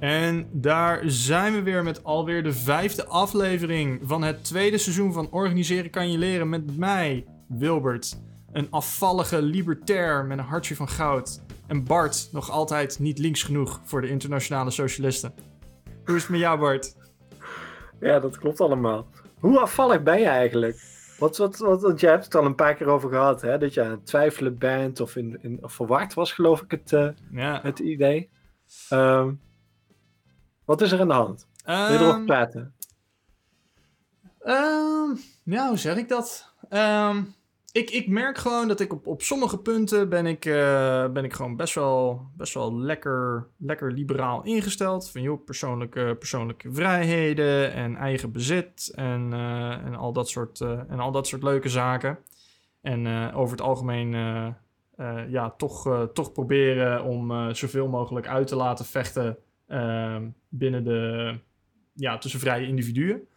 En daar zijn we weer met alweer de vijfde aflevering van het tweede seizoen van Organiseren kan je leren met mij, Wilbert. Een afvallige libertair met een hartje van goud. En Bart, nog altijd niet links genoeg voor de internationale socialisten. Hoe is het met jou, Bart? Ja, dat klopt allemaal. Hoe afvallig ben je eigenlijk? Wat, wat, wat, want jij hebt het al een paar keer over gehad, hè? Dat je aan het twijfelen bent of, in, in, of verward was, geloof ik, het, uh, Ja. het idee. Ehm, wat is er aan de hand? Wil je Ehm, praten? Ja, hoe zeg ik dat? Ehm, ik, ik merk gewoon dat ik op, op sommige punten ben ik, eh, ben ik gewoon best wel, best wel lekker, lekker liberaal ingesteld. Van joh, persoonlijke, persoonlijke vrijheden en eigen bezit en, eh, en, al, dat soort, eh, en al dat soort leuke zaken. En over het algemeen ja, toch, toch proberen om zoveel mogelijk uit te laten vechten ehm, binnen de, ja, tussen vrije individuen.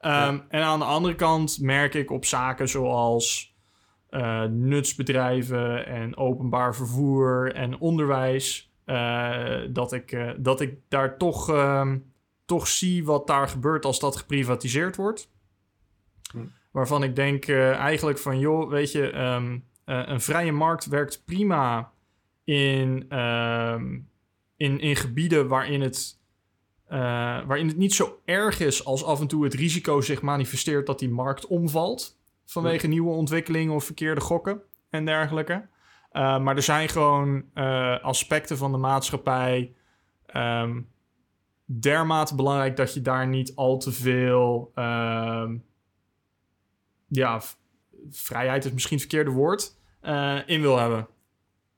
Ehm, En aan de andere kant merk ik op zaken zoals eh, nutsbedrijven en openbaar vervoer en onderwijs, eh, dat, ik, eh, dat ik daar toch, ehm, toch zie wat daar gebeurt als dat geprivatiseerd wordt. Hm. Waarvan ik denk eigenlijk van, joh, weet je, een vrije markt werkt prima in, in, in gebieden waarin het eh, waarin het niet zo erg is als af en toe het risico zich manifesteert dat die markt omvalt. Vanwege nieuwe ontwikkelingen of verkeerde gokken en dergelijke. Eh, maar er zijn gewoon eh, aspecten van de maatschappij ehm, dermate belangrijk dat je daar niet al te veel. ehm, ja, vrijheid is misschien het verkeerde woord. in wil hebben.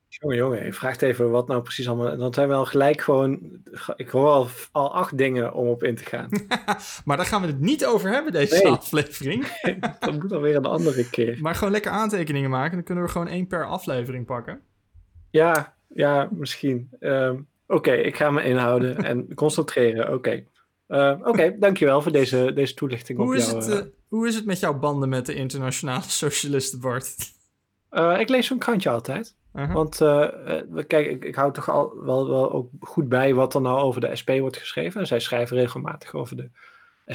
Jongen, jongen, je vraagt even wat nou precies allemaal... Dan zijn we al gelijk gewoon... Ik hoor al, al acht dingen om op in te gaan. Maar daar gaan we het niet over hebben, deze Nee. aflevering. dat moet alweer een andere keer. Maar gewoon lekker aantekeningen maken. Dan kunnen we gewoon één per aflevering pakken. Ja, ja, misschien. Ehm, Oké, ik ga me inhouden en concentreren. Oké. Eh, Oké, dankjewel voor deze, deze toelichting Hoe op is, jou. het, eh. eh, hoe is het met jouw banden met de internationale socialisten, Bart? Eh, ik lees zo'n krantje altijd. Uh-huh. Want eh, eh, kijk, ik, ik hou toch al wel, wel ook goed bij wat er nou over de SP wordt geschreven. En zij schrijven regelmatig over de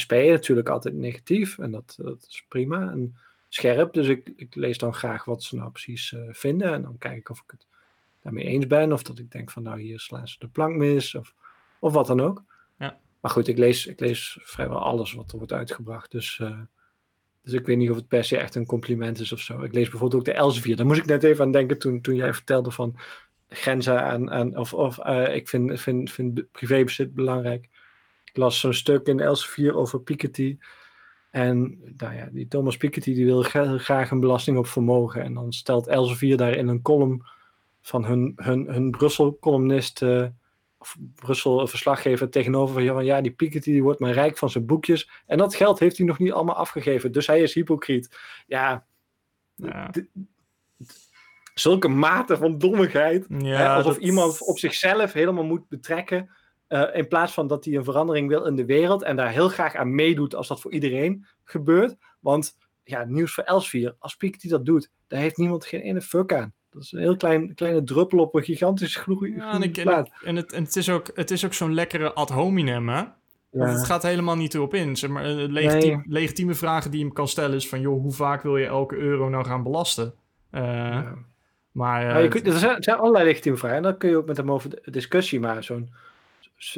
SP. Natuurlijk altijd negatief. En dat, dat is prima en scherp. Dus ik, ik lees dan graag wat ze nou precies eh, vinden. En dan kijk ik of ik het daarmee eens ben. Of dat ik denk van nou hier slaan ze de plank mis. Of, of wat dan ook. Ja. Maar goed, ik lees, ik lees vrijwel alles wat er wordt uitgebracht. Dus, dus ik weet niet of het per se echt een compliment is of zo. Ik lees bijvoorbeeld ook de Elsevier. Daar moest ik net even aan denken toen, toen jij vertelde van grenzen aan, of, of eh, ik vind, vind, vind privébezit belangrijk. Ik las zo'n stuk in Elsevier over Piketty. En nou ja, die Thomas Piketty die wil gra- graag een belasting op vermogen. En dan stelt Elsevier daar in een column van hun, hun, hun Brussel-columnist, eh, of Brussel-verslaggever tegenover van ja, die Piketty die wordt maar rijk van zijn boekjes. En dat geld heeft hij nog niet allemaal afgegeven. Dus hij is hypocriet. Ja, zulke mate van dommigheid. Hè, Ja, alsof dat- iemand op zichzelf helemaal moet betrekken. eh, in plaats van dat hij een verandering wil in de wereld. En daar heel graag aan meedoet als dat voor iedereen gebeurt. Want ja, nieuws voor Elsevier. Als Piketty dat doet, daar heeft niemand geen ene fuck aan. Dat is een heel klein, kleine druppel op een gigantisch groei. Ja, en, ik, en, het, en het is ook, het is ook zo'n lekkere ad hominem, hè? Het gaat helemaal niet erop in. Zeg maar, eh, legitiem- legitieme vragen die je hem kan stellen is van... joh, hoe vaak wil je elke euro nou gaan belasten? Eh, Ja. Maar, eh, Maar je kunt, er, zijn, er zijn allerlei legitieme vragen. En dan kun je ook met hem over discussie. Maar zo'n,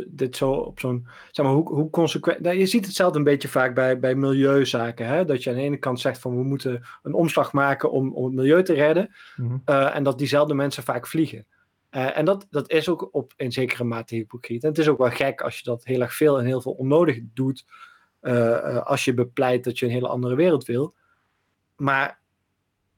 dit zo op zo'n. Zeg maar, hoe, hoe consequent. Nou, je ziet hetzelfde een beetje vaak bij, bij milieuzaken. Hè? Dat je aan de ene kant zegt van we moeten een omslag maken om, om het milieu te redden. mhm. eh, en dat diezelfde mensen vaak vliegen. Eh, en dat, dat is ook op in zekere mate hypocriet. En het is ook wel gek als je dat heel erg veel en heel veel onnodig doet. eh, als je bepleit dat je een hele andere wereld wil. Maar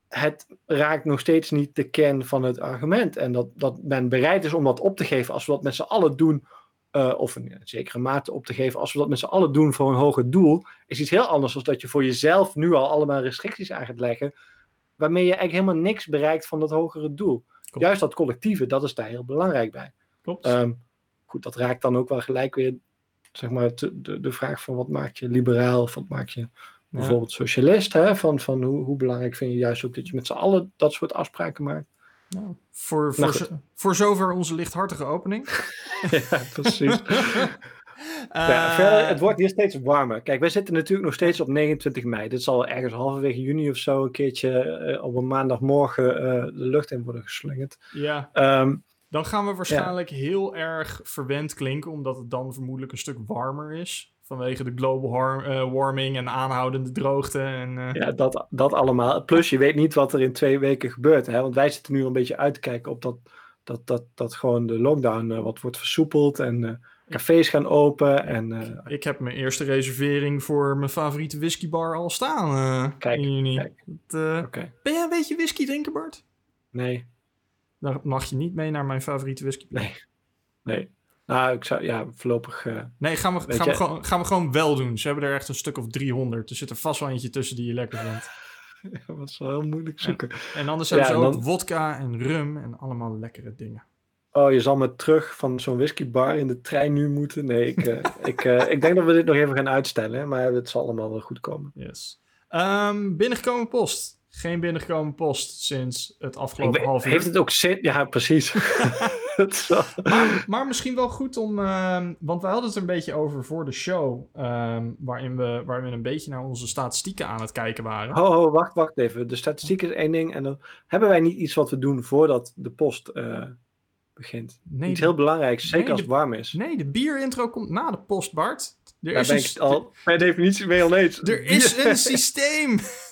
het raakt nog steeds niet de kern van het argument. En dat, dat men bereid is om dat op te geven als we dat met z'n allen doen. Eh, of een zekere mate op te geven als we dat met z'n allen doen voor een hoger doel. Is iets heel anders dan dat je voor jezelf nu al allemaal restricties aan gaat leggen. Waarmee je eigenlijk helemaal niks bereikt van dat hogere doel. Klopt. Juist dat collectieve, dat is daar heel belangrijk bij. Klopt. Ehm, goed, dat raakt dan ook wel gelijk weer zeg maar, te- de, de vraag van wat maakt je liberaal of wat maakt je bijvoorbeeld socialist. Hè? Van, van hoe, hoe belangrijk vind je juist ook dat je met z'n allen dat soort afspraken maakt. Nou, voor, voor, Nou, zo- voor zover onze lichthartige opening. ja, precies. Ja, Eh, verder, het wordt hier steeds warmer. Kijk, wij zitten natuurlijk nog steeds op 29 mei. Dit zal ergens halverwege juni of zo een keertje eh, op een maandagmorgen eh, de lucht in worden geslingerd. Ja, Ehm, dan gaan we waarschijnlijk heel erg verwend klinken, omdat het dan vermoedelijk een stuk warmer is. Vanwege de global eh, warming en aanhoudende droogte. En, eh, ja, dat, dat allemaal. Plus, je weet niet wat er in twee weken gebeurt. Hè? Want wij zitten nu een beetje uit te kijken op dat, dat, dat, dat gewoon de lockdown eh, wat wordt versoepeld. En cafés gaan open. En eh, Ik heb mijn eerste reservering voor mijn favoriete whiskybar al staan Kijk, in juni. kijk. Dat, oké, Ben jij een beetje whisky drinken, Bart? nee, Dan mag je niet mee naar mijn favoriete whiskybar. nee, nee. Nou, ik zou, ja, voorlopig... eh, Nee, gaan we, gaan, we gewoon, gaan we gewoon wel doen. Ze hebben er echt een stuk of 300. Er zit er vast wel eentje tussen die je lekker vindt. dat is wel heel moeilijk zoeken. En anders Ja, hebben ze ook dan- wodka en rum en allemaal lekkere dingen. Oh, je zal me terug van zo'n whiskybar in de trein nu moeten. Nee, ik, eh, ik, eh, ik denk dat we dit nog even gaan uitstellen. Maar het zal allemaal wel goed komen. Yes. Ehm, binnengekomen post. Geen binnengekomen post sinds het afgelopen half uur. heeft het ook zin? Ja, precies. Maar, maar misschien wel goed om. ehm, want we hadden het er een beetje over voor de show. ehm, waarin, we, waarin we een beetje naar onze statistieken aan het kijken waren. Ho, wacht, wacht even. De statistiek is één ding. En dan hebben wij niet iets wat we doen voordat de post eh, begint. Nee, Iets heel belangrijks, zeker nee, als het warm is. nee, de bierintro komt na de post, Bart. Er Daar is, ben ik al per definitie mee oneens. er is een systeem.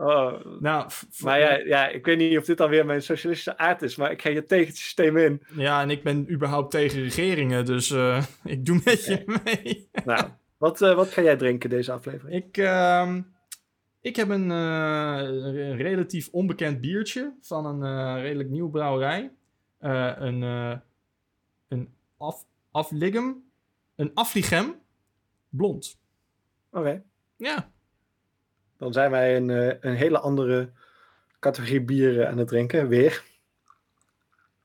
Oh, nou, maar ja, ja, ik weet niet of dit alweer mijn socialistische aard is, maar ik ga je tegen het systeem in. ja, en ik ben überhaupt tegen regeringen, dus eh, ik doe met je mee. Nou, wat, eh, wat ga jij drinken deze aflevering? Ik, ehm, ik heb een, eh, een relatief onbekend biertje van een redelijk nieuwe brouwerij. Een een af, afligem. Een afligem. Blond. Oké, Ja. Dan zijn wij een, eh, een hele andere categorie bieren aan het drinken, weer.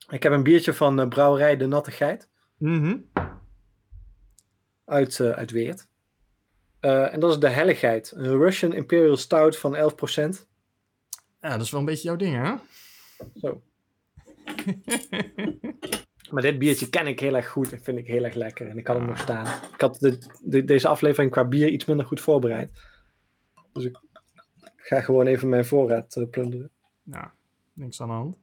Ik heb een biertje van eh, brouwerij De Natte Geit Mhm. uit, eh, uit Weert. En dat is de Helligheid, een Russian Imperial Stout van 11%. Ja, dat is wel een beetje jouw ding, hè? Zo. Maar dit biertje ken ik heel erg goed en vind ik heel erg lekker. En ik had hem nog staan. Ik had de, de- deze aflevering qua bier iets minder goed voorbereid. Dus ik ga gewoon even mijn voorraad eh, plunderen. nou, niks aan de hand.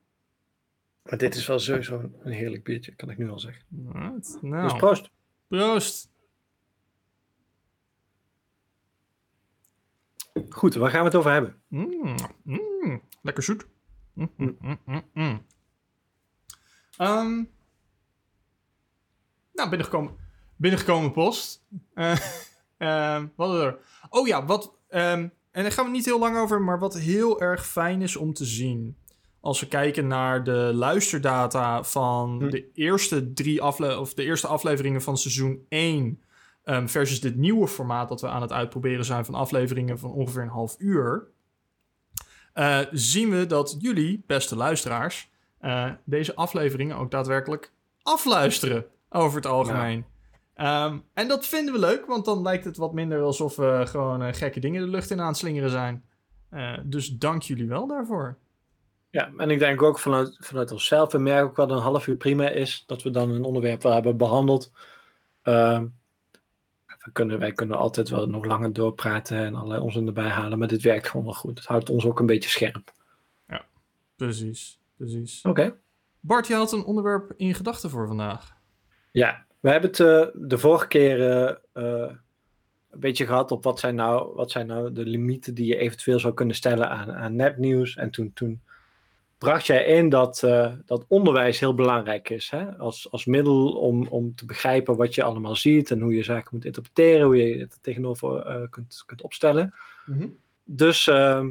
Maar dit is wel sowieso een, een heerlijk biertje, kan ik nu al zeggen. Alright, Dus Nou, proost. proost. Goed, waar gaan we het over hebben? Mm, mm, lekker zoet. Mm, mm, mm, mm, mm. Ehm, nou, binnengekomen, binnengekomen post. Eh ehm, wat er? Oh ja, wat. ehm, en daar gaan we niet heel lang over, maar wat heel erg fijn is om te zien. Als we kijken naar de luisterdata van Hm. de eerste drie afle of de eerste afleveringen van seizoen 1. ehm, versus dit nieuwe formaat dat we aan het uitproberen zijn van afleveringen van ongeveer een half uur. eh, zien we dat jullie, beste luisteraars, eh, deze afleveringen ook daadwerkelijk afluisteren over het algemeen. Ehm, en dat vinden we leuk, want dan lijkt het wat minder alsof we gewoon eh, gekke dingen de lucht in aan het slingeren zijn. Eh, dus dank jullie wel daarvoor. Ja, en ik denk ook vanuit, vanuit onszelf. We merken ook wel dat een half uur prima is. Dat we dan een onderwerp wel hebben behandeld. Ehm, we kunnen, wij kunnen altijd wel nog langer doorpraten en allerlei onzin erbij halen. Maar dit werkt gewoon wel goed. Het houdt ons ook een beetje scherp. Precies, precies. Oké. Bart, je had een onderwerp in gedachten voor vandaag. Ja, we hebben het eh, de vorige keer eh, eh, een beetje gehad op wat zijn, nou, wat zijn nou de limieten die je eventueel zou kunnen stellen aan, aan nepnieuws. En toen, toen bracht jij in dat, dat onderwijs heel belangrijk is. Hè? Als, als middel om, om te begrijpen wat je allemaal ziet en hoe je zaken moet interpreteren, hoe je het tegenover kunt, kunt opstellen. Dus, ehm,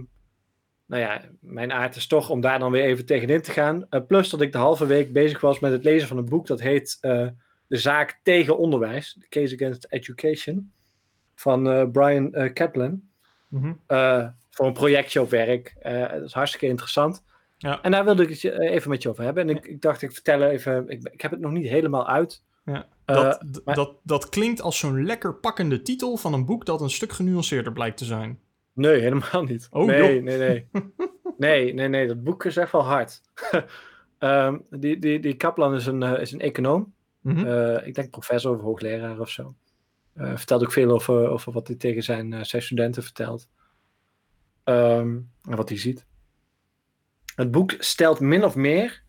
nou ja, mijn aard is toch om daar dan weer even tegenin te gaan. Plus dat ik de halve week bezig was met het lezen van een boek dat heet De Zaak tegen Onderwijs, The Case Against Education, van eh, Brian eh, Kaplan. Mhm. Eh, voor een projectje op werk. Dat is hartstikke interessant. Ja. En daar wilde ik het even met je over hebben. En ik, ik dacht, ik vertel even, ik, ik heb het nog niet helemaal uit. Ja, dat, maar- dat, dat klinkt als zo'n lekker pakkende titel van een boek dat een stuk genuanceerder blijkt te zijn. Nee, helemaal niet. Oh, nee, joh. nee, nee. nee, nee, nee. Dat boek is echt wel hard. Ehm, die, die, die Kaplan is een, is een econoom. Mhm. Eh, ik denk professor of hoogleraar of zo. Eh, vertelt ook veel over, over wat hij tegen zijn, eh, zijn studenten vertelt. Ehm, en wat hij ziet. Het boek stelt min of meer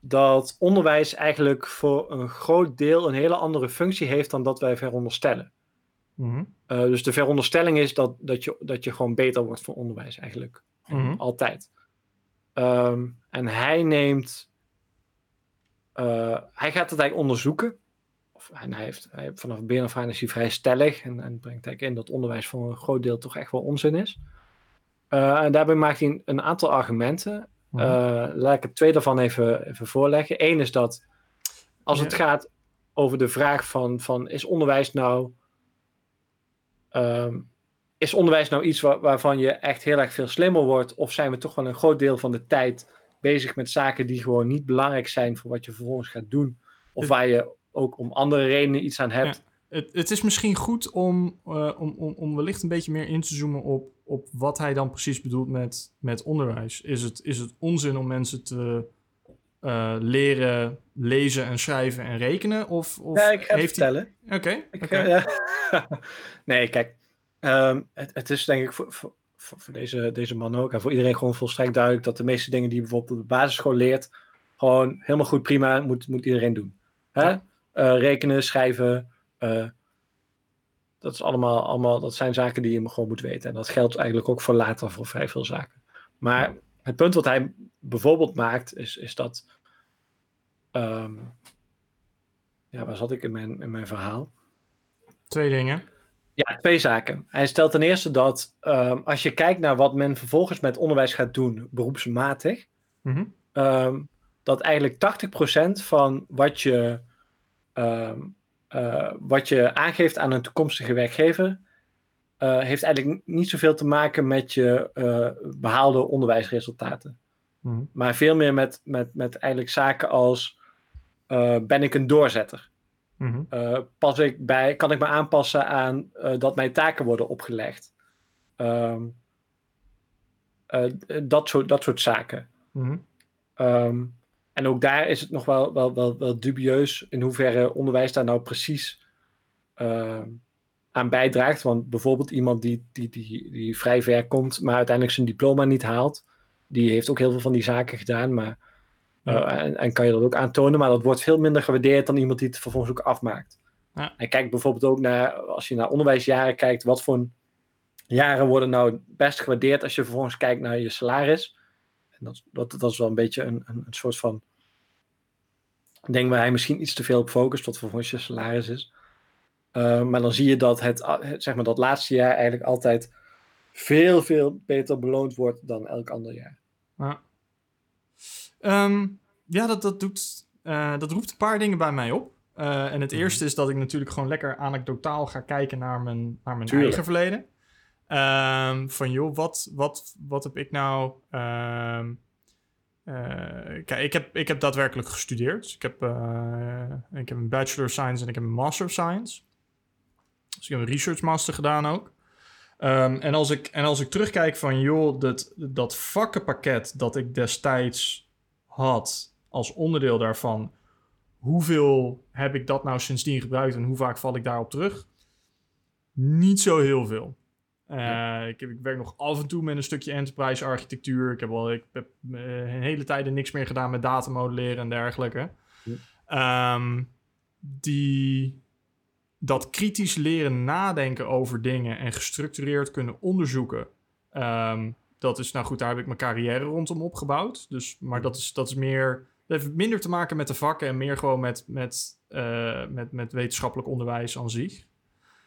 dat onderwijs eigenlijk voor een groot deel een hele andere functie heeft dan dat wij veronderstellen. Mhm. Dus de veronderstelling is dat, dat, je, dat je gewoon beter wordt van onderwijs eigenlijk. Mhm. Altijd. Ehm, en hij neemt. Eh, hij gaat het eigenlijk onderzoeken. Of, en hij heeft, hij, vanaf het begin af aan is hij vrij stellig. En, en brengt eigenlijk in dat onderwijs voor een groot deel toch echt wel onzin is. Eh, en daarbij maakt hij een, een aantal argumenten. Mhm. Eh, laat ik het twee daarvan even, even voorleggen. Eén is dat als Ja. het gaat over de vraag van, van is onderwijs nou. ehm, is onderwijs nou iets wa- waarvan je echt heel erg veel slimmer wordt? Of zijn we toch wel een groot deel van de tijd bezig met zaken die gewoon niet belangrijk zijn voor wat je vervolgens gaat doen? Of waar je ook om andere redenen iets aan hebt? Het, het is misschien goed om, eh, om, om, om wellicht een beetje meer in te zoomen op, op wat hij dan precies bedoelt met, met onderwijs. Is het, is het onzin om mensen te eh, leren lezen en schrijven en rekenen? Of, of ja, ik ga heeft hij... vertellen. Oké, nee, kijk. ehm, het, het is denk ik voor, voor, voor deze, deze man ook en voor iedereen gewoon volstrekt duidelijk dat de meeste dingen die je bijvoorbeeld op de basisschool leert, gewoon helemaal goed, prima, moet, moet iedereen doen. Hè? Ja. Eh, rekenen, schrijven, eh, dat, is allemaal, allemaal, dat zijn zaken die je gewoon moet weten. En dat geldt eigenlijk ook voor later voor vrij veel zaken. Maar het punt wat hij bijvoorbeeld maakt, is, is dat. ehm, ja, waar zat ik in mijn, in mijn verhaal? Twee dingen. Ja, twee zaken. Hij stelt ten eerste dat ehm, als je kijkt naar wat men vervolgens met onderwijs gaat doen, beroepsmatig, Mhm. ehm, dat eigenlijk 80% van wat je, ehm, eh, wat je aangeeft aan een toekomstige werkgever, eh, heeft eigenlijk niet zoveel te maken met je eh, behaalde onderwijsresultaten. Mhm. Maar veel meer met, met, met eigenlijk zaken als ben ik een doorzetter? Uh, pas ik bij, kan ik me aanpassen aan uh, dat mijn taken worden opgelegd? Um, uh, dat, soort, dat soort zaken. Mhm. Um, en ook daar is het nog wel, wel, wel, wel dubieus in hoeverre onderwijs daar nou precies uh, aan bijdraagt. Want bijvoorbeeld iemand die, die, die, die vrij ver komt, maar uiteindelijk zijn diploma niet haalt, die heeft ook heel veel van die zaken gedaan, maar uh, en, en, kan je dat ook aantonen, maar dat wordt veel minder gewaardeerd dan iemand die het vervolgens ook afmaakt. Ja. En kijk bijvoorbeeld ook naar, als je naar onderwijsjaren kijkt, wat voor jaren worden nou best gewaardeerd als je vervolgens kijkt naar je salaris. En dat, dat, dat is wel een beetje een, een, een soort van ding waar hij misschien iets te veel op focust, wat vervolgens je salaris is. Uh, maar dan zie je dat het, het, zeg maar, dat laatste jaar eigenlijk altijd veel, veel beter beloond wordt dan elk ander jaar. Ja. Um, ja, dat, dat, doet, uh, dat roept een paar dingen bij mij op. Uh, en het Mhm. eerste is dat ik natuurlijk gewoon lekker anekdotaal ga kijken naar mijn, naar mijn eigen verleden. Um, van joh, wat, wat, wat heb ik nou. Um, kijk, ik heb, ik heb daadwerkelijk gestudeerd. Ik, heb, ik heb een Bachelor of Science en ik heb een Master of Science. Dus ik heb een Research Master gedaan ook. Um, en, als ik, en als ik terugkijk van, joh, dat, dat vakkenpakket dat ik destijds had als onderdeel daarvan, hoeveel heb ik dat nou sindsdien gebruikt en hoe vaak val ik daarop terug? Niet zo heel veel. Uh, ja. ik, heb, ik, werk nog af en toe met een stukje enterprise architectuur. Ik heb, al, ik heb uh, een hele tijd niks meer gedaan met datamodelleren en dergelijke. Ja. Um, die, dat kritisch leren nadenken over dingen en gestructureerd kunnen onderzoeken. Um, dat is, nou goed, daar heb ik mijn carrière rondom opgebouwd. Dus, maar dat is, dat is meer, dat heeft minder te maken met de vakken en meer gewoon met, met, uh, met, met wetenschappelijk onderwijs aan zich.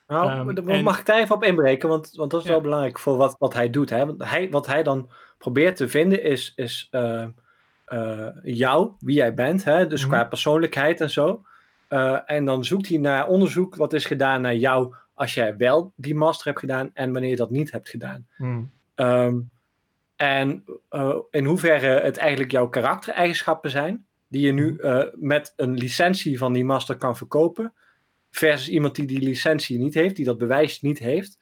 Nou, um, en, mag ik daar even op inbreken? Want, want dat is ja. wel belangrijk voor wat, wat hij doet. Hè? Want hij, wat hij dan probeert te vinden is, is uh, uh, jou, wie jij bent. Hè? Dus mm -hmm. qua persoonlijkheid en zo. Uh, en dan zoekt hij naar onderzoek wat is gedaan naar jou als jij wel die master hebt gedaan en wanneer je dat niet hebt gedaan. Mm. Um, en uh, in hoeverre het eigenlijk jouw karaktereigenschappen zijn, die je nu uh, met een licentie van die master kan verkopen, versus iemand die die licentie niet heeft, die dat bewijs niet heeft,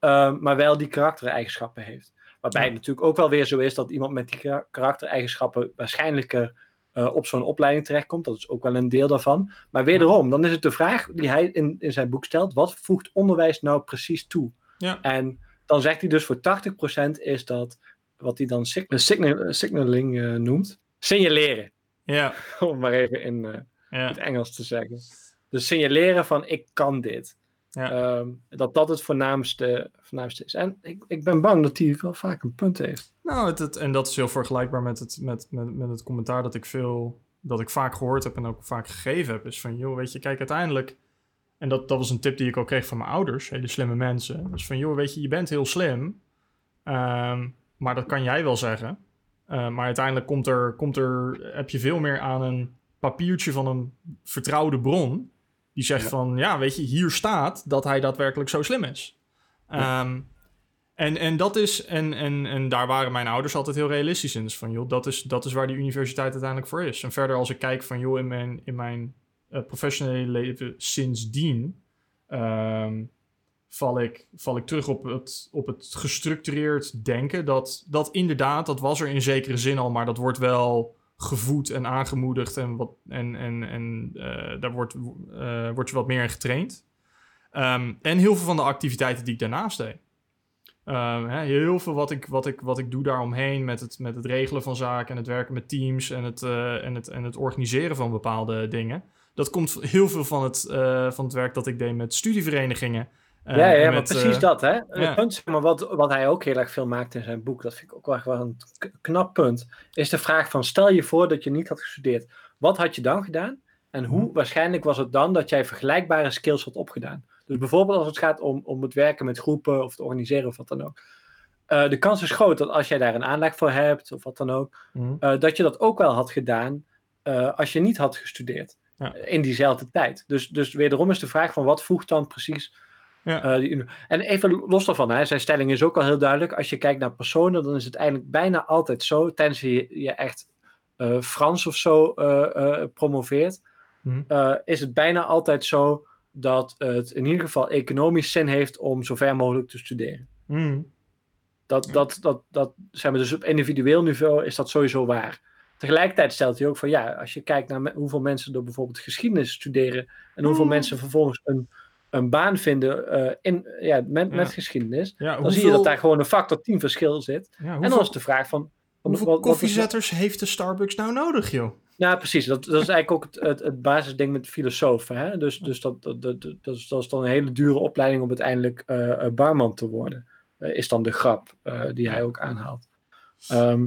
uh, maar wel die karaktereigenschappen heeft. Waarbij het natuurlijk ook wel weer zo is dat iemand met die kar- karaktereigenschappen waarschijnlijker eh, op zo'n opleiding terechtkomt. Dat is ook wel een deel daarvan. Maar wederom, dan is het de vraag die hij in, in zijn boek stelt: wat voegt onderwijs nou precies toe? Ja. En dan zegt hij dus voor 80% is dat wat hij dan sig- signal, signaling eh, noemt, signaleren. Ja, Om maar even in eh, ja, het Engels te zeggen. Dus signaleren van ik kan dit. ja. Ehm, dat dat het voornaamste, voornaamste is. En ik, ik ben bang dat hij wel vaak een punt heeft. Nou, het, het- en dat is heel vergelijkbaar met het, met, met, met het commentaar dat ik veel, dat ik vaak gehoord heb en ook vaak gegeven heb. Is van, joh, weet je, kijk, uiteindelijk, en dat, dat was een tip die ik ook kreeg van mijn ouders, hele slimme mensen. Dus van, joh, weet je, je bent heel slim, ehm, maar dat kan jij wel zeggen. Eh, maar uiteindelijk komt er, komt er, heb je veel meer aan een papiertje van een vertrouwde bron. Die zegt Ja. van, ja, weet je, hier staat dat hij daadwerkelijk zo slim is. Ehm, en, en dat is, en, en, en daar waren mijn ouders altijd heel realistisch in. Dus van, joh, dat is, dat is waar die universiteit uiteindelijk voor is. En verder als ik kijk van, joh, in mijn, in mijn eh, professionele leven sindsdien... ehm, val, ik, val ik terug op het, op het gestructureerd denken. Dat, dat inderdaad, dat was er in zekere zin al, maar dat wordt wel gevoed en aangemoedigd. En, wat, en, en, en eh, daar wordt, eh, wordt je wat meer in getraind. Ehm, en heel veel van de activiteiten die ik daarnaast deed. Ehm, hè, heel veel wat ik, wat, ik, wat ik doe daaromheen met het, met het regelen van zaken en het werken met teams en het, eh, en het, en het organiseren van bepaalde dingen. Dat komt heel veel van het, van het werk dat ik deed met studieverenigingen. Eh, ja, ja, maar met, precies eh, dat. Hè? ja. Punt, zeg maar, wat, wat hij ook heel erg veel maakt in zijn boek, dat vind ik ook wel, wel een knap punt, is de vraag van stel je voor dat je niet had gestudeerd. Wat had je dan gedaan? En hoe Mhm. waarschijnlijk was het dan dat jij vergelijkbare skills had opgedaan? Dus bijvoorbeeld als het gaat om, om het werken met groepen of het organiseren of wat dan ook. Eh, de kans is groot dat als jij daar een aanleg voor hebt of wat dan ook, mhm. dat je dat ook wel had gedaan als je niet had gestudeerd. Ja. In diezelfde tijd. Dus, dus wederom is de vraag van wat voegt dan precies... Ja. eh, die en even los daarvan, hè, zijn stelling is ook al heel duidelijk. Als je kijkt naar personen, dan is het eigenlijk bijna altijd zo, tenzij je, je echt eh, Frans of zo eh, promoveert, Mhm. is het bijna altijd zo dat het in ieder geval economisch zin heeft om zo ver mogelijk te studeren. Mhm. Dat, Ja. dat, dat, dat, zeg maar, dus op individueel niveau is dat sowieso waar. Tegelijkertijd stelt hij ook van ja, als je kijkt naar hoeveel mensen door bijvoorbeeld geschiedenis studeren en hoeveel Mm. mensen vervolgens een, een baan vinden eh, in, ja, met, Ja. met geschiedenis, Ja, dan zie je dat daar gewoon een factor 10 verschil zit. En dan is de vraag van. hoeveel wat- wat is koffiezetters heeft de Starbucks nou nodig, joh? Ja, precies. Dat, dat is eigenlijk ook het, het, het basisding met filosofen. Hè? Dus, dus dat, dat, dat, dat, is, dat is dan een hele dure opleiding om uiteindelijk eh, barman te worden. Eh, is dan de grap die hij ook aanhaalt. Ehm,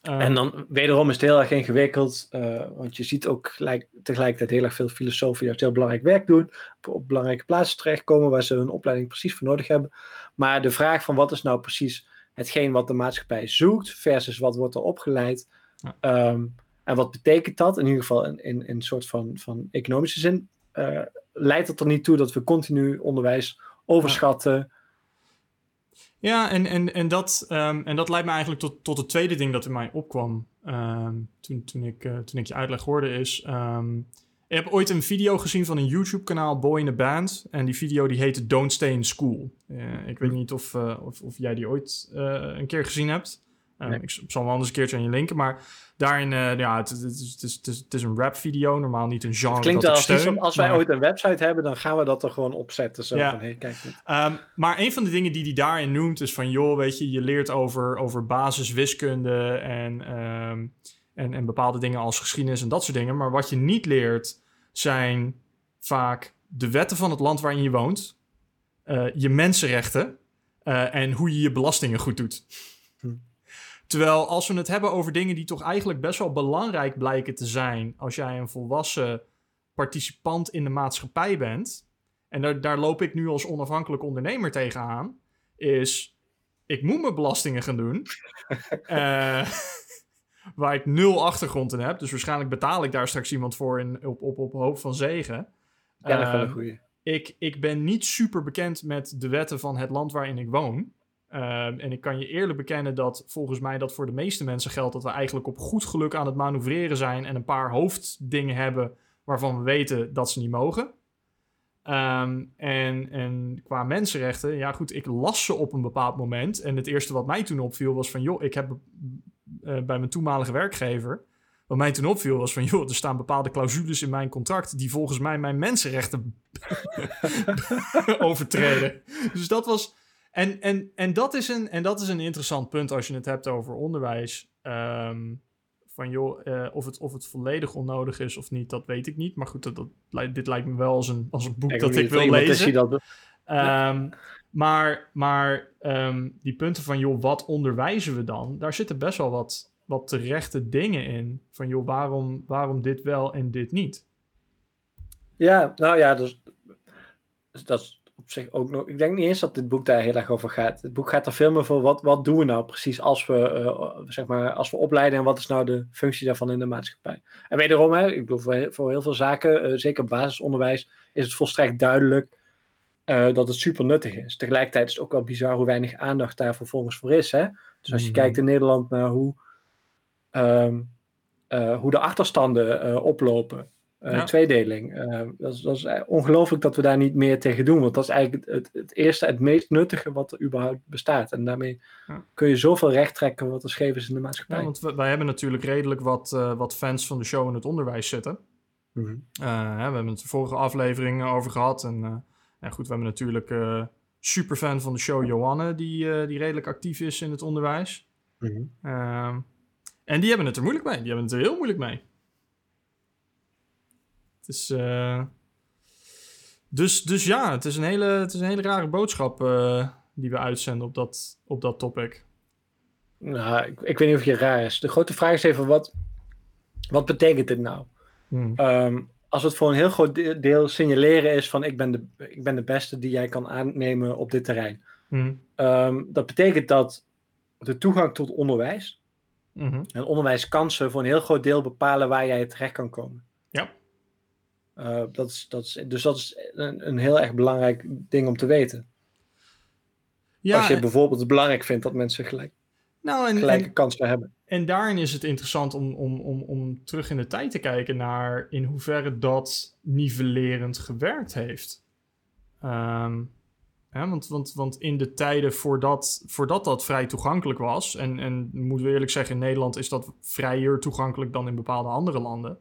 Eh, En dan wederom is het heel erg ingewikkeld, eh, want je ziet ook gelijk, tegelijkertijd heel erg veel filosofen die heel belangrijk werk doen, op, op belangrijke plaatsen terechtkomen waar ze hun opleiding precies voor nodig hebben. Maar de vraag van wat is nou precies hetgeen wat de maatschappij zoekt versus wat wordt er opgeleid Ja. Ehm, en wat betekent dat, in ieder geval in, in, in een soort van, van economische zin, eh, leidt het er niet toe dat we continu onderwijs overschatten. Ja, en, en, en, dat, ehm, en dat leidt me eigenlijk tot, tot het tweede ding dat in mij opkwam ehm, toen, toen, ik, eh, toen ik je uitleg hoorde is... ehm, ik heb ooit een video gezien van een YouTube-kanaal, Boy in a Band. En die video die heette Don't Stay in School. Eh, ik weet niet of, eh, of, of jij die ooit een keer gezien hebt. Eh, Nee. Ik zal wel anders een keertje aan je linken. Maar daarin, eh, ja, het, het, is, het, is, het, is, het is een rap-video. Normaal niet een genre Het klinkt wel als steun. wij maar- ooit een website hebben, dan gaan we dat er gewoon opzetten. Zo Ja. van, hey, kijk. Ehm, maar een van de dingen die hij daarin noemt is van... joh, weet je, je leert over, over basiswiskunde en, ehm, en, en bepaalde dingen als geschiedenis en dat soort dingen. Maar wat je niet leert zijn vaak de wetten van het land waarin je woont... eh, je mensenrechten eh, en hoe je je belastingen goed doet. Hm. Terwijl als we het hebben over dingen die toch eigenlijk best wel belangrijk blijken te zijn... als jij een volwassen participant in de maatschappij bent... en daar, daar loop ik nu als onafhankelijk ondernemer tegenaan... is ik moet mijn belastingen gaan doen... eh, waar ik nul achtergrond in heb. Dus waarschijnlijk betaal ik daar straks iemand voor in, op, op, op hoop van zegen. Ja, dat is wel een Ehm, ik, ik ben niet super bekend met de wetten van het land waarin ik woon. Ehm, en ik kan je eerlijk bekennen dat volgens mij dat voor de meeste mensen geldt dat we eigenlijk op goed geluk aan het manoeuvreren zijn en een paar hoofddingen hebben waarvan we weten dat ze niet mogen. Ehm, en, en qua mensenrechten, ja goed, ik las ze op een bepaald moment. En het eerste wat mij toen opviel was van, joh, ik heb eh, bij mijn toenmalige werkgever wat mij toen opviel was van, joh, er staan bepaalde clausules in mijn contract die volgens mij mijn mensenrechten overtreden. Dus dat was. En, en, en, dat is een, en dat is een interessant punt als je het hebt over onderwijs. Ehm, van joh, uh, of, het, of het volledig onnodig is of niet, dat weet ik niet. Maar goed, dat, dat, dit lijkt me wel als een, als een boek dat ik wil lezen. Dat... Um, maar maar um, die punten van joh, wat onderwijzen we dan? Daar zitten best wel wat, wat terechte dingen in. Van joh, waarom, waarom dit wel en dit niet? Ja, nou ja, dus, dat is zich ook nog. Ik denk niet eens dat dit boek daar heel erg over gaat. Het boek gaat er veel meer voor wat, wat doen we nou precies als we, uh, zeg maar, als we opleiden en wat is nou de functie daarvan in de maatschappij. En wederom, hè, ik bedoel, voor, voor heel veel zaken, uh, zeker basisonderwijs, is het volstrekt duidelijk uh, dat het super nuttig is. Tegelijkertijd is het ook wel bizar hoe weinig aandacht daar vervolgens voor is. Hè? Dus als je mhm. kijkt in Nederland naar hoe, um, hoe de achterstanden oplopen uh, ja. tweedeling. Uh, dat, is, dat is ongelooflijk dat we daar niet meer tegen doen. Want dat is eigenlijk het, het eerste, het meest nuttige wat er überhaupt bestaat. En daarmee ja. kun je zoveel recht trekken wat er scheef is in de maatschappij. Ja, want wij hebben natuurlijk redelijk wat, uh, wat fans van de show in het onderwijs zitten. Mm -hmm. we hebben het de vorige aflevering over gehad. En goed, we hebben natuurlijk super fan van de show Johanne, die, die redelijk actief is in het onderwijs. Mm -hmm. en die hebben het er moeilijk mee. Die hebben het er heel moeilijk mee. Dus, uh, dus, dus ja, het is een hele, het is een hele rare boodschap uh, die we uitzenden op dat, op dat topic. Nou, ik, ik weet niet of je raar is. De grote vraag is even, wat, wat betekent dit nou? Hmm. Um, als het voor een heel groot deel signaleren is van ik ben de, ik ben de beste die jij kan aannemen op dit terrein. Hmm. Um, dat betekent dat de toegang tot onderwijs mm -hmm. en onderwijskansen voor een heel groot deel bepalen waar jij terecht kan komen. Ja. Uh, dat is, dat is, dus dat is een, een, heel erg belangrijk ding om te weten. Ja, Als je bijvoorbeeld het belangrijk vindt dat mensen gelijk, nou, en, gelijke en, kansen hebben. En daarin is het interessant om, om, om, om terug in de tijd te kijken naar in hoeverre dat nivellerend gewerkt heeft. Um, ja, want, want, want in de tijden voordat, voordat dat vrij toegankelijk was, en, en moeten we eerlijk zeggen, in Nederland is dat vrijer toegankelijk dan in bepaalde andere landen.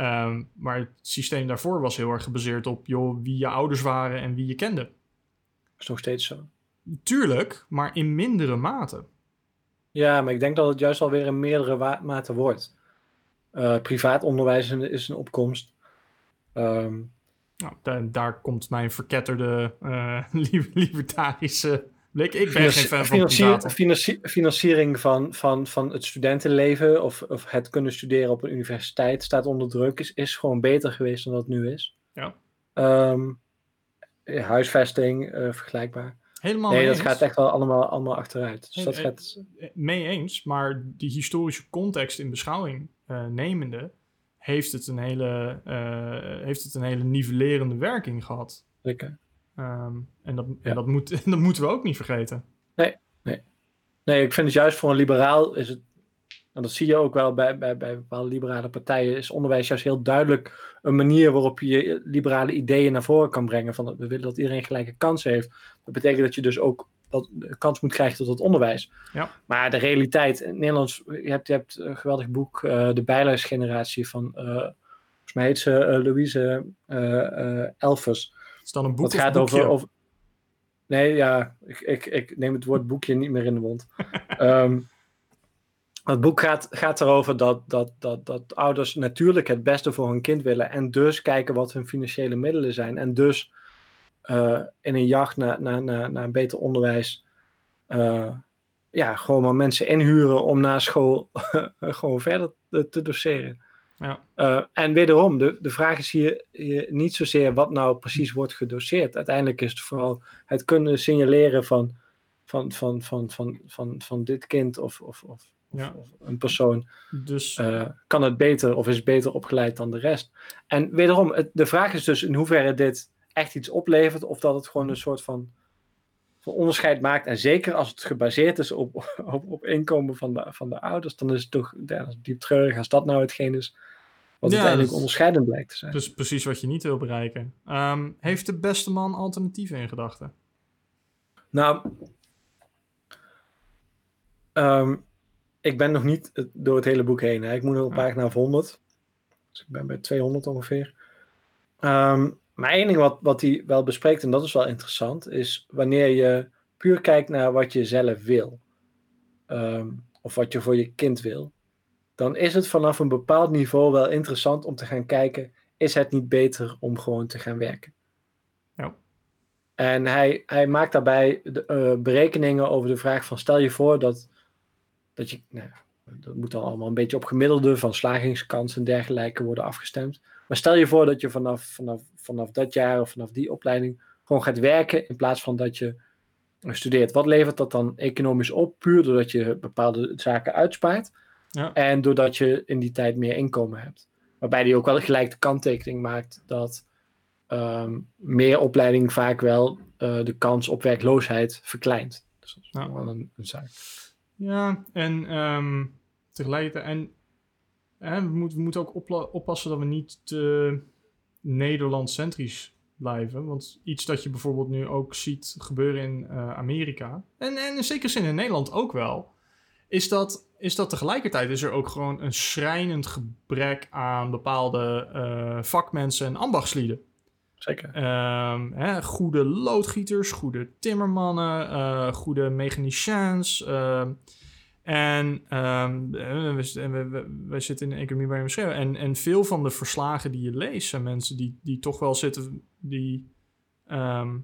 Um, maar het systeem daarvoor was heel erg gebaseerd op joh, wie je ouders waren en wie je kende. Dat is nog steeds zo. Tuurlijk, maar in mindere mate. Ja, maar ik denk dat het juist alweer in meerdere mate wordt. Uh, privaat onderwijs is een opkomst. Um, nou, daar, komt mijn verketterde uh, libertarische ik, ik ben geen fan van financier, Financiering van, van, van het studentenleven of, of het kunnen studeren op een universiteit staat onder druk, is, is gewoon beter geweest dan dat het nu is. Ja. Um, huisvesting, uh, vergelijkbaar. Helemaal nee, dat gaat echt wel allemaal, allemaal achteruit. Dus dat eh, gaat... Mee eens, maar die historische context in beschouwing uh, nemende, heeft het, een hele, uh, heeft het een hele nivellerende werking gehad. Zeker. Um, en dat, en dat, moet, dat moeten we ook niet vergeten. Nee, nee. Nee, ik vind het juist voor een liberaal is het. En dat zie je ook wel bij, bij, bij bepaalde liberale partijen. Is onderwijs juist heel duidelijk een manier waarop je je liberale ideeën naar voren kan brengen. Van we willen dat iedereen gelijke kansen heeft. Dat betekent dat je dus ook dat kans moet krijgen tot het onderwijs. Ja. Maar de realiteit, in Nederlands, je hebt, je hebt een geweldig boek, uh, De Bijlersgeneratie van, uh, volgens mij heet ze uh, Louise Elfers is dan een boek Het gaat over, over, Nee, ja, ik, ik, ik neem het woord boekje niet meer in de mond. um, het boek gaat, gaat erover dat, dat, dat, dat ouders natuurlijk het beste voor hun kind willen. En dus kijken wat hun financiële middelen zijn. En dus uh, in een jacht naar, naar, naar, beter onderwijs. Uh, ja, gewoon maar mensen inhuren om na school gewoon verder te, te doseren. Ja. Uh, en wederom, de, de vraag is hier, hier, niet zozeer wat nou precies wordt gedoseerd. Uiteindelijk is het vooral het kunnen signaleren van, van, van, van, van, van, van dit kind of, of, of, ja. of een persoon. Dus... Uh, kan het beter of is beter opgeleid dan de rest. En wederom, het, de vraag is dus in hoeverre dit echt iets oplevert of dat het gewoon een soort van, van onderscheid maakt. En zeker als het gebaseerd is op, op, op inkomen van de, van de ouders, dan is het toch ja, diep treurig als dat nou hetgeen is wat ja, uiteindelijk onderscheidend blijkt te zijn. Dus precies wat je niet wil bereiken. Um, heeft de beste man alternatieven in gedachten? Nou, um, ik ben nog niet door het hele boek heen. Hè. Ik moet nog op Ja. pagina of 100. Dus ik ben bij 200 ongeveer. Ehm, maar één ding wat, wat hij wel bespreekt, en dat is wel interessant, is wanneer je puur kijkt naar wat je zelf wil. ehm, of wat je voor je kind wil. Dan is het vanaf een bepaald niveau wel interessant om te gaan kijken, is het niet beter om gewoon te gaan werken? Ja. En hij, hij maakt daarbij de, eh, berekeningen over de vraag van stel je voor dat, dat je, nou, dat moet dan allemaal een beetje op gemiddelde van slagingskans en dergelijke worden afgestemd. Maar stel je voor dat je vanaf, vanaf, vanaf dat jaar of vanaf die opleiding gewoon gaat werken in plaats van dat je studeert. Wat levert dat dan economisch op? Puur doordat je bepaalde zaken uitspaart Ja. en doordat je in die tijd meer inkomen hebt. Waarbij hij ook wel gelijk de kanttekening maakt dat ehm, meer opleiding vaak wel eh, de kans op werkloosheid verkleint. Dus dat is Ja. wel een, een zaak. Ja, en ehm, tegelijkertijd. En we, moeten, we moeten ook oppassen dat we niet te Nederland-centrisch blijven. Want iets dat je bijvoorbeeld nu ook ziet gebeuren in eh, Amerika. En, en in zekere zin in Nederland ook wel. Is dat, is dat tegelijkertijd is er ook gewoon een schrijnend gebrek aan bepaalde eh, vakmensen en ambachtslieden. Zeker. Ehm, hè, goede loodgieters, goede timmermannen, eh, goede mechaniciens. ehm, en eh, we, we, we, we zitten in een economie waar je beschreven. En, en veel van de verslagen die je leest zijn mensen die, die toch wel zitten. Die, ehm,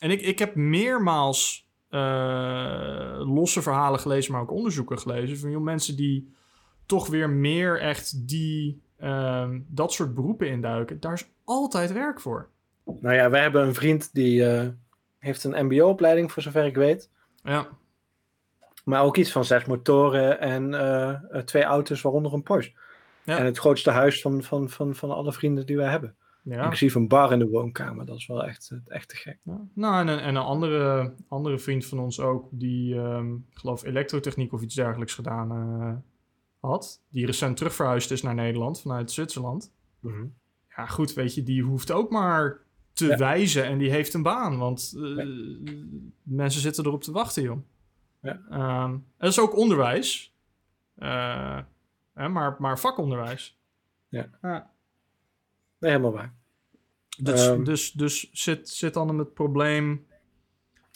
en ik, ik heb meermaals eh, losse verhalen gelezen, maar ook onderzoeken gelezen. Van joh, mensen die toch weer meer echt die, ehm, dat soort beroepen induiken. Daar is altijd werk voor. Nou ja, wij hebben een vriend die eh, heeft een mbo-opleiding voor zover ik weet. Ja, Maar ook iets van zes motoren en eh, eh, twee auto's, waaronder een Porsche. Ja. En het grootste huis van, van, van, van alle vrienden die wij hebben. ja. Inclusief een bar in de woonkamer. Dat is wel echt, eh, echt te gek. Ja. Nou, en, een- en een andere, andere vriend van ons ook, die, ik geloof, elektrotechniek of iets dergelijks gedaan had. Die recent terugverhuisd is naar Nederland vanuit Zwitserland. Mhm. Ja, goed, weet je, die hoeft ook maar te Ja. wijzen en die heeft een baan. Want mensen zitten erop te wachten, joh. Ja. Ehm, dat is ook onderwijs. Eh, hè, maar, maar vakonderwijs. Ja. Ja. Nee, helemaal waar. Dus, Ehm. dus, dus zit, zit dan het probleem...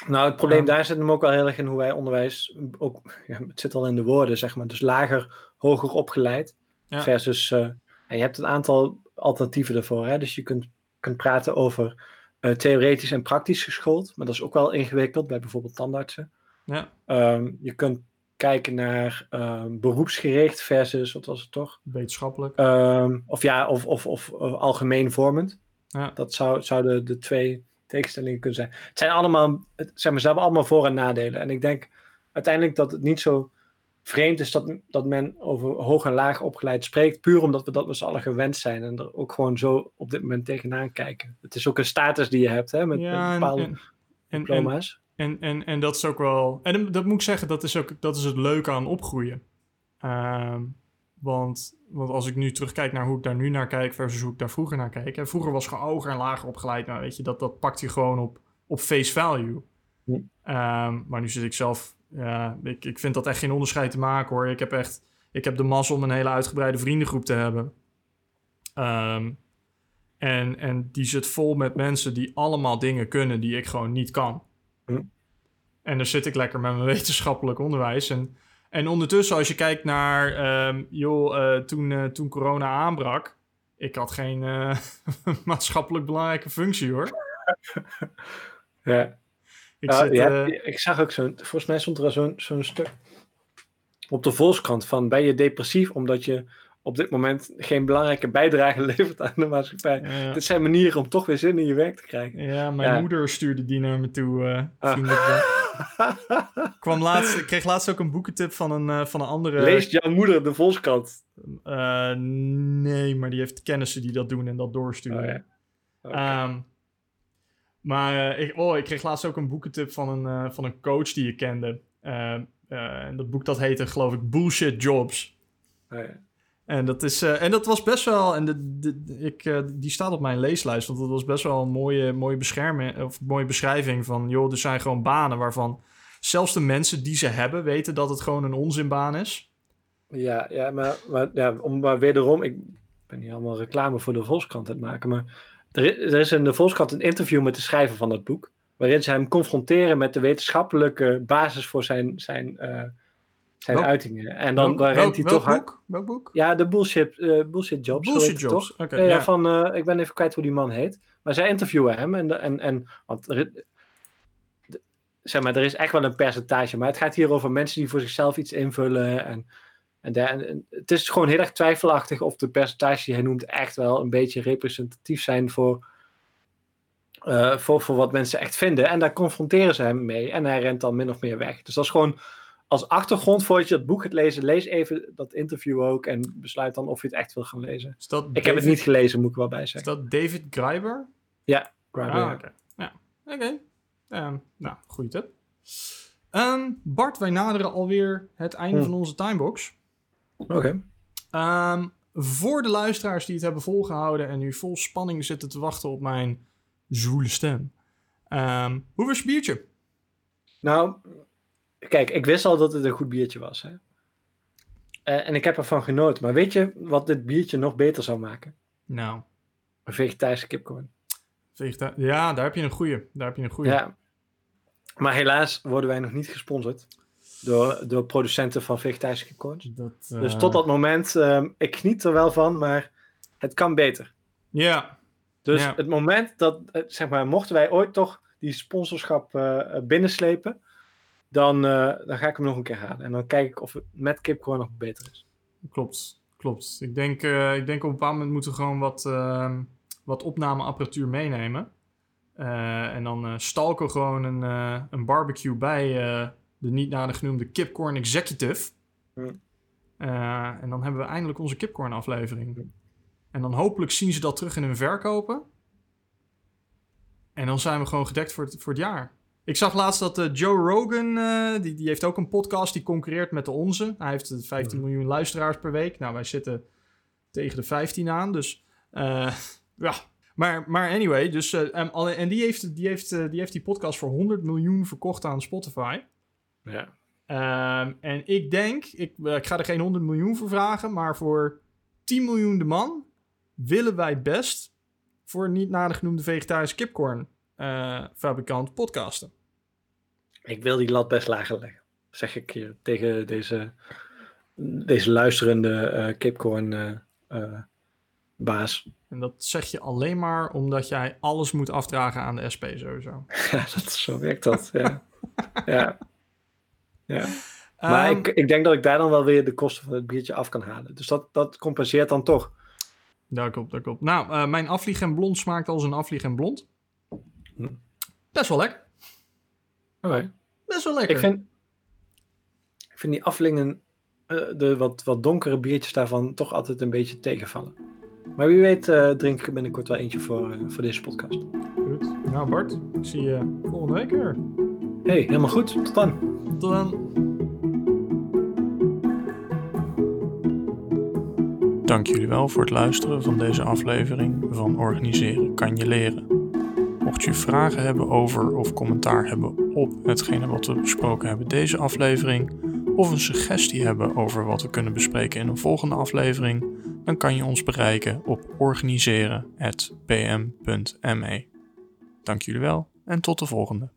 Nou, het probleem daar zit hem ook wel heel erg in hoe wij onderwijs, ook, ja, het zit al in de woorden, zeg maar. Dus lager, hoger opgeleid. Ja. Versus, eh, en je hebt een aantal alternatieven daarvoor. Hè? Dus je kunt, kunt praten over eh, theoretisch en praktisch geschoold. Maar dat is ook wel ingewikkeld bij bijvoorbeeld tandartsen. Ja, Ehm, je kunt kijken naar ehm, beroepsgericht versus, wat was het toch? wetenschappelijk. Ehm, of ja, of, of, of, algemeen vormend. Ja. Dat zou, zouden de twee tegenstellingen kunnen zijn. Het zijn allemaal, het, zeg maar, ze hebben allemaal voor- en nadelen. En ik denk uiteindelijk dat het niet zo vreemd is dat, dat men over hoog en laag opgeleid spreekt, puur omdat we dat met z'n allen gewend zijn en er ook gewoon zo op dit moment tegenaan kijken. Het is ook een status die je hebt, hè, met, Ja, bepaalde en, en, diploma's. En, en, en dat is ook wel... En dat moet ik zeggen, dat is ook dat is het leuke aan opgroeien. Ehm, want, want als ik nu terugkijk naar hoe ik daar nu naar kijk versus hoe ik daar vroeger naar keek. Hè, vroeger was gewoon hoger en lager opgeleid. Nou, weet je, dat, dat pakt je gewoon op, op face value. Hm. Ehm, maar nu zit ik zelf... Ja, ik, ik vind dat echt geen onderscheid te maken hoor. Ik heb echt... Ik heb de mazzel om een hele uitgebreide vriendengroep te hebben. Ehm, en, en die zit vol met mensen die allemaal dingen kunnen die ik gewoon niet kan. Hm. En dan zit ik lekker met mijn wetenschappelijk onderwijs. En, en ondertussen, als je kijkt naar, ehm, joh, eh, toen, eh, toen corona aanbrak, ik had geen eh, maatschappelijk belangrijke functie hoor. Ja. Ik, zit, hebt- ik zag ook zo'n, volgens mij stond er zo'n zo'n stuk op de Volkskrant van, ben je depressief omdat je op dit moment geen belangrijke bijdrage levert aan de maatschappij? ja, Dit zijn manieren om toch weer zin in je werk te krijgen. ja, mijn Ja. moeder stuurde die naar me toe. eh Ah. Ik kwam laatst, ik kreeg laatst ook een boekentip van een, eh, van een andere... Leest jouw moeder de Volkskrant? Eh, nee, maar die heeft kennissen die dat doen en dat doorsturen. Oh ja. Ehm, maar ik, oh, ik kreeg laatst ook een boekentip van een, van een coach die ik kende. En dat boek dat heette, geloof ik, Bullshit Jobs. Oh ja. En dat, is, eh, en dat was best wel... En de, de, ik, eh, die staat op mijn leeslijst. Want dat was best wel een mooie, mooie, bescherming, of mooie beschrijving van... joh, er zijn gewoon banen waarvan... zelfs de mensen die ze hebben weten dat het gewoon een onzinbaan is. Ja, ja maar, maar ja, om maar wederom, ik ben niet allemaal reclame voor de Volkskrant aan het maken, maar er, is- er is in de Volkskrant een interview met de schrijver van dat boek, waarin ze hem confronteren met de wetenschappelijke basis voor zijn, zijn, eh, zijn Welk- uitingen. En dan, welk, rent hij welk toch hard. boek? Welk boek? Ja, de bullshit, eh, bullshit jobs. Bullshit Jobs. Oké, Ja, ja, ja. van, eh, ik ben even kwijt hoe die man heet. Maar zij interviewen hem. En, en, en, want er, zeg maar, er is echt wel een percentage. Maar het gaat hier over mensen die voor zichzelf iets invullen. En, en, daar- en- en het is gewoon heel erg twijfelachtig of de percentage die hij noemt echt wel een beetje representatief zijn voor, eh, voor, voor wat mensen echt vinden. En daar confronteren ze hem mee. En hij rent dan min of meer weg. Dus dat is gewoon als achtergrond voordat je dat boek gaat lezen, lees even dat interview ook en besluit dan of je het echt wil gaan lezen. Is Ik heb het niet gelezen, moet ik wel bij Is zeggen. dat David Greiber? Ja, Grabber, Ah, ja. oké. Ja. Ehm, nou, goede tip. Ehm, Bart, wij naderen alweer het einde Hm. van onze timebox. Oké. Ehm, voor de luisteraars die het hebben volgehouden en nu vol spanning zitten te wachten op mijn zwoele stem. Hoe was je biertje? Nou, kijk, ik wist al dat het een goed biertje was. Hè? Eh, en ik heb ervan genoten. Maar weet je wat dit biertje nog beter zou maken? Nou, Een vegetarische kipcorn. vegeta- ja, daar heb je een goeie. Daar heb je een goeie. Ja. Maar helaas worden wij nog niet gesponsord door, door producenten van vegetarische kipcorns. Dat, Dus eh, tot dat moment, ehm, ik geniet er wel van, maar het kan beter. Ja, Dus het moment dat, eh, zeg maar, mochten wij ooit toch die sponsorschap eh, binnenslepen, dan, eh, dan ga ik hem nog een keer halen. En dan kijk ik of het met kipcorn nog beter is. klopt. Klopt. Ik denk, eh, ik denk op een bepaald moment moeten we gewoon wat, ehm, wat opnameapparatuur meenemen. Eh, en dan stalken we gewoon een, een barbecue bij de niet nader genoemde Kipcorn Executive. En dan hebben we eindelijk onze Kipcorn aflevering. En dan hopelijk zien ze dat terug in hun verkopen. En dan zijn we gewoon gedekt voor het, voor het jaar. Ik zag laatst dat eh, Joe Rogan, eh, die, die heeft ook een podcast die concurreert met de onze. Hij heeft eh, 15 miljoen luisteraars per week. Nou, wij zitten tegen de 15 aan, dus eh, ja. Maar, maar anyway, dus, eh, en, die, heeft, die, heeft, eh, die heeft die podcast voor 100 miljoen verkocht aan Spotify. Ja. Ehm, en ik denk, ik, eh, ik ga er geen 100 miljoen voor vragen, maar voor 10 miljoen de man willen wij best voor niet nader genoemde vegetarische kipcorn eh, fabrikant podcasten. Ik wil die lat best lager leggen, zeg ik hier tegen deze, deze luisterende kipcorn eh, baas. En dat zeg je alleen maar omdat jij alles moet afdragen aan de SP sowieso. Ja, dat, zo werkt dat. Ja. ja. ja. Maar Ehm, ik, ik denk dat ik daar dan wel weer de kosten van het biertje af kan halen. Dus dat, dat compenseert dan toch. Daar klopt, daar klopt. Nou, mijn afvlieg en blond smaakt als een afvlieg en blond. Hm. Best wel lekker. Best wel lekker. Ik vind, ik vind die aflingen, eh, de wat, wat donkere biertjes daarvan, toch altijd een beetje tegenvallen. Maar wie weet eh, drink ik er binnenkort wel eentje voor, eh, voor deze podcast. Goed. Nou Bart, ik zie je volgende week weer. hey, helemaal goed. Tot dan. Tot dan. Dank jullie wel voor het luisteren van deze aflevering van Organiseren kan je leren. Mocht je vragen hebben over of commentaar hebben op hetgene wat we besproken hebben deze aflevering, of een suggestie hebben over wat we kunnen bespreken in een volgende aflevering, dan kan je ons bereiken op organiseren.pm.me. Dank jullie wel en tot de volgende.